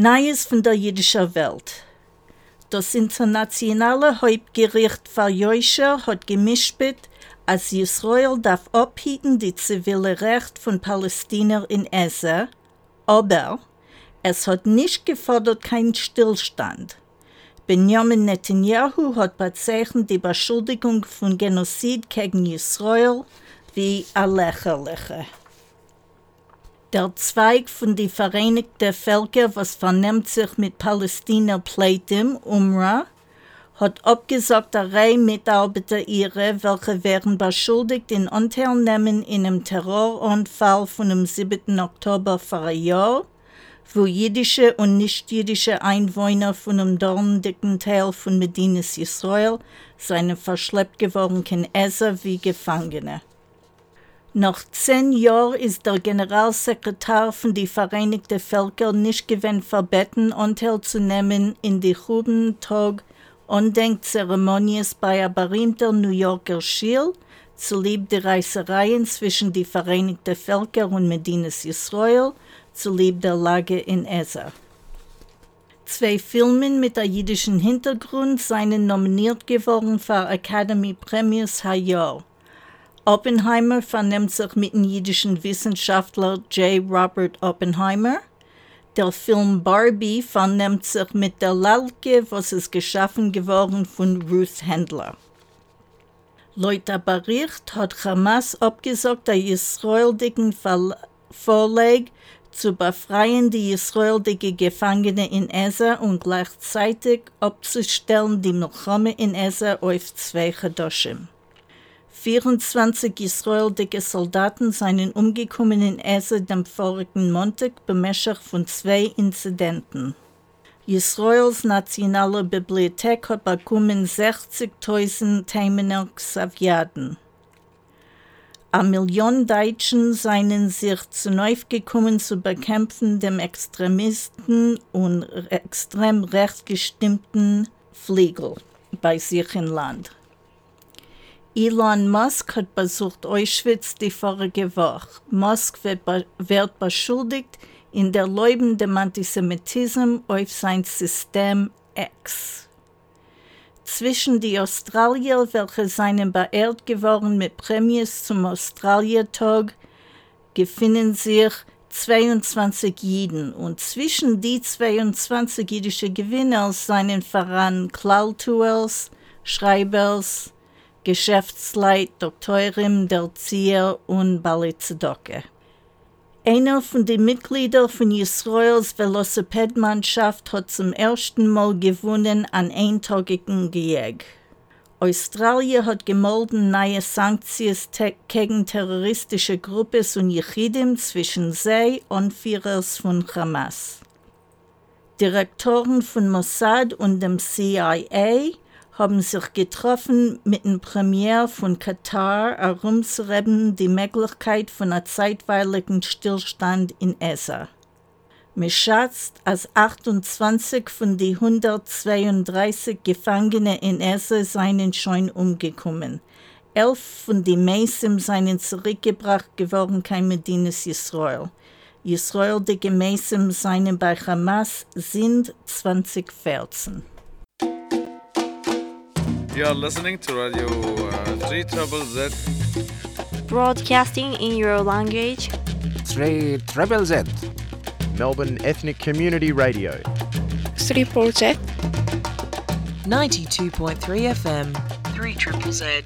Neues von der jüdischen Welt. Das internationale Hauptgericht für hat gemischt, als Israel darf abhieten die zivile Recht von Palästinern in Esse, aber es hat nicht gefordert keinen Stillstand. Benjamin Netanyahu hat bezeichnet die Beschuldigung von Genozid gegen Israel wie eine lächerliche. Der Zweig von die Vereinigten Völker, was vernimmt sich mit Palästina Pleitim, UMRA, hat abgesagt eine Reihe Mitarbeiter ihre, welche werden beschuldigt in Anteilnehmen in einem Terroranfall von dem 7. Oktober vor Jahr, wo jüdische und nicht-jüdische Einwohner von einem dorndicken Teil von Medinas Israel seien verschleppt geworden Ezer wie Gefangene. Nach zehn Jahren ist der Generalsekretär von den Vereinigten Völkern nicht gewinnt verbeten, Anteil zu nehmen in die Hubentag Undenkzeremonies bei einer berühmten New Yorker Schil, zulieb der Reisereien zwischen den Vereinigten Völkern und Medinas Israel, zulieb der Lage in Ezer. Zwei Filme mit einem jüdischen Hintergrund seien nominiert geworden für Academy Premiers Hayar. Oppenheimer vernimmt sich mit dem jüdischen Wissenschaftler J. Robert Oppenheimer. Der Film Barbie vernimmt sich mit der Lalke, was ist geschaffen geworden von Ruth Handler. Der Bericht hat Hamas abgesagt, der israelischen Vorleg zu befreien die israelische Gefangene in Ezer und gleichzeitig abzustellen die Milchome in Ezer auf zwei Chedoshim. 24 israelische Soldaten seien umgekommen in Ezer dem vorigen Montag bemächtigt von zwei Inzidenten. Israels nationale Bibliothek hat bekommen 60.000 Themener Xaviaden. A Million Deutschen seien sich zu neu gekommen zu bekämpfen dem Extremisten und extrem rechtgestimmten Fliegel bei sich im Land. Elon Musk hat besucht Auschwitz die vorige Woche. Musk wird, be wird beschuldigt in der leubenden Antisemitismus auf sein System X. Zwischen die Australier, welche seien beehrt geworden mit Prämies zum Australiertag, befinden sich 22 Jiden und zwischen die 22 jüdische Gewinner seien voran Klautuels, Schreibers, Geschäftsleit, Doktorin der Zier und Balitzedoke. Einer von den Mitgliedern von Israels Velocipedmannschaft hat zum ersten Mal gewonnen an eintagigen Gejäg. Australien hat gemolden neue Sanktionen gegen terroristische Gruppen und Yechidim zwischen sie und Führers von Hamas. Direktoren von Mossad und dem CIA haben sich getroffen mit dem Premier von Katar herumzureden die Möglichkeit von einem zeitweiligen Stillstand in Essa. Man schätzt, als 28 von den 132 Gefangenen in Essa seien schon umgekommen. Elf von den meisten seien zurückgebracht geworden, kein Medinas Israel. Israel, die gemäßen seien bei Hamas, sind 2014. You are listening to Radio uh, 3 Trouble Z. Broadcasting in your language. 3 Triple Z. Melbourne Ethnic Community Radio. 3 Z. 92.3 FM. 3 Triple Z.